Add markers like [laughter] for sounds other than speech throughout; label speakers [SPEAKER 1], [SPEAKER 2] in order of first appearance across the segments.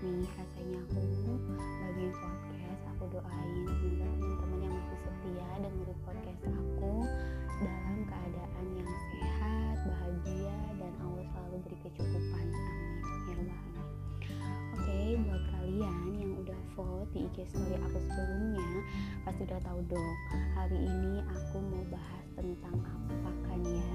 [SPEAKER 1] nih rasanya aku. Bagian podcast aku doain semoga teman-teman yang masih setia dan dengerin podcast aku dalam keadaan yang sehat bahagia dan Allah selalu beri kecukupan. Amin. Ya Allah. Oke okay, buat kalian yang udah vote di IG story aku sebelumnya pasti udah tahu dong hari ini aku mau bahas tentang apa kan ya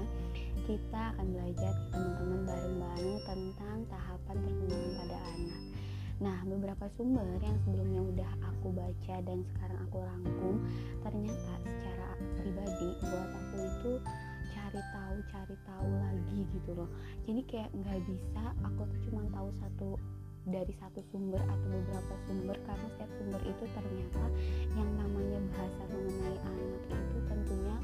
[SPEAKER 1] kita akan belajar teman-teman bareng-bareng tentang tahapan perkembangan pada anak. Nah, beberapa sumber yang sebelumnya udah aku baca dan sekarang aku rangkum, ternyata secara pribadi buat aku itu cari tahu cari tahu lagi gitu loh. Jadi kayak nggak bisa aku tuh cuma tahu satu dari satu sumber atau beberapa sumber karena setiap sumber itu ternyata yang namanya bahasa mengenai anak itu tentunya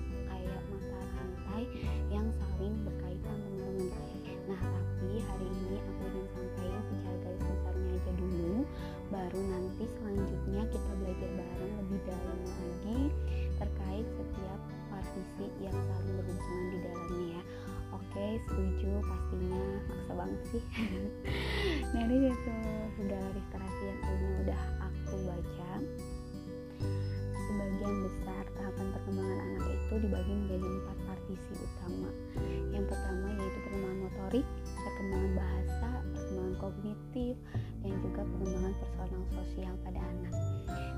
[SPEAKER 1] sih. [laughs] Dari itu sudah literasi yang sebelumnya udah aku baca. Sebagian besar tahapan perkembangan anak itu dibagi menjadi empat partisi utama. Yang pertama yaitu perkembangan motorik perkembangan bahasa perkembangan kognitif dan juga perkembangan personal sosial pada anak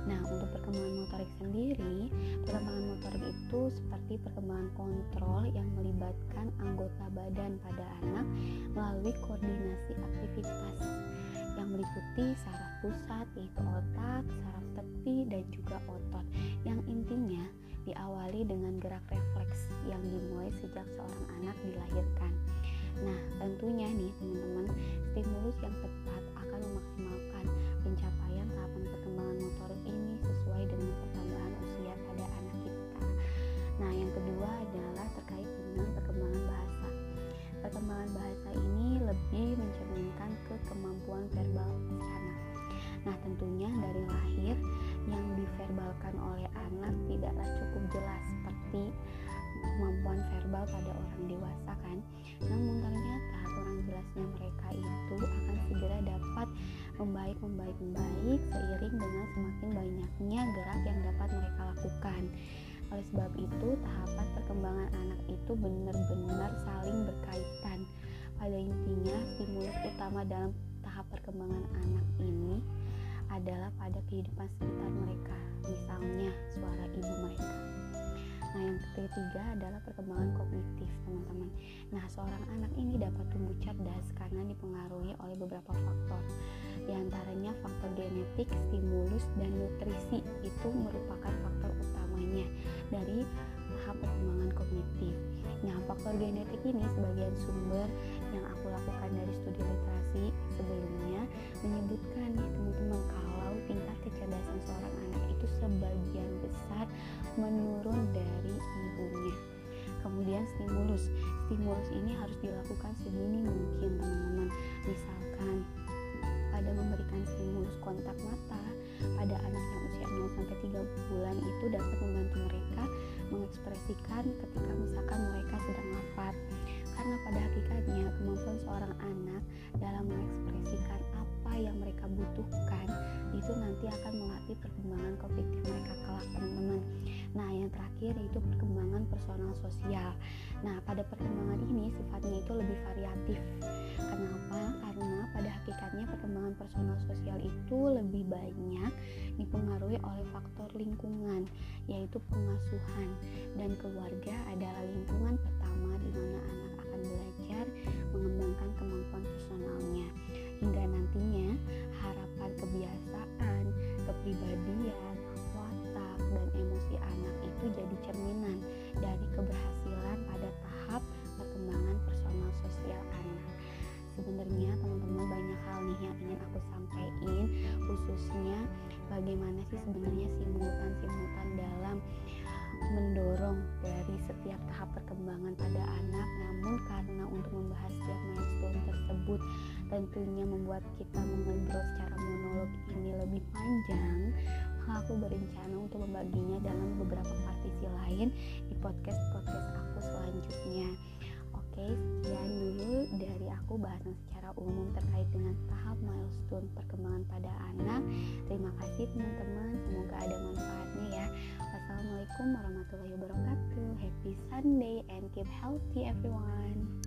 [SPEAKER 1] Nah, untuk perkembangan motorik sendiri, perkembangan motorik itu seperti perkembangan kontrol yang melibatkan anggota badan pada anak melalui koordinasi aktivitas yang meliputi saraf pusat yaitu otak, saraf tepi dan juga otot yang intinya diawali dengan gerak refleks yang dimulai sejak seorang anak dilahirkan. Nah, tentunya nih teman-teman, stimulus yang tepat tentunya dari lahir yang diverbalkan oleh anak tidaklah cukup jelas seperti kemampuan verbal pada orang dewasa kan. Namun ternyata kurang jelasnya mereka itu akan segera dapat membaik membaik membaik seiring dengan semakin banyaknya gerak yang dapat mereka lakukan. Oleh sebab itu tahapan perkembangan anak itu benar-benar saling berkaitan. Pada intinya stimulus utama dalam tahap perkembangan anak ini adalah pada kehidupan sekitar mereka misalnya suara ibu mereka Nah, yang ketiga adalah perkembangan kognitif, teman-teman. Nah, seorang anak ini dapat tumbuh cerdas karena dipengaruhi oleh beberapa faktor. Di antaranya faktor genetik, stimulus, dan nutrisi itu merupakan faktor utamanya dari tahap perkembangan kognitif. Nah, faktor genetik ini sebagian sumber yang aku lakukan dari studi literasi sebelumnya menyebutkan nih teman-teman kalau tingkat kecerdasan seorang anak itu sebagian besar menurun dari ibunya. Kemudian stimulus. Stimulus ini harus dilakukan sedini mungkin teman-teman. Misalkan pada memberikan stimulus kontak mata pada anak yang usia 0 sampai 3 bulan itu dapat membantu mereka mengekspresikan ketika misalkan mereka sedang lapar. Karena pada seorang anak dalam mengekspresikan apa yang mereka butuhkan itu nanti akan melatih perkembangan kognitif mereka kelak teman-teman. Nah yang terakhir yaitu perkembangan personal sosial. Nah pada perkembangan ini sifatnya itu lebih variatif. Kenapa? Karena pada hakikatnya perkembangan personal sosial itu lebih banyak dipengaruhi oleh faktor lingkungan yaitu pengasuhan. Dan keluarga adalah lingkungan pertama di mana anak akan belajar mengembangkan kemampuan personalnya hingga nantinya harapan kebiasaan, kepribadian, watak, dan emosi anak itu jadi cerminan dari keberhasilan pada tahap perkembangan personal sosial anak. Sebenarnya teman-teman banyak hal nih yang ingin aku sampaikan khususnya bagaimana sih sebenarnya simultan-simultan dalam mendorong dari setiap tahap perkembangan pada anak. Namun karena untuk membahas setiap milestone tersebut tentunya membuat kita mengobrol secara monolog ini lebih panjang. Maka aku berencana untuk membaginya dalam beberapa partisi lain di podcast-podcast aku selanjutnya. Oke sekian dulu dari aku bahasan secara umum terkait dengan tahap milestone perkembangan pada anak. Terima kasih teman-teman. Semoga ada manfaatnya ya Assalamualaikum warahmatullahi wabarakatuh. Happy Sunday and keep healthy everyone.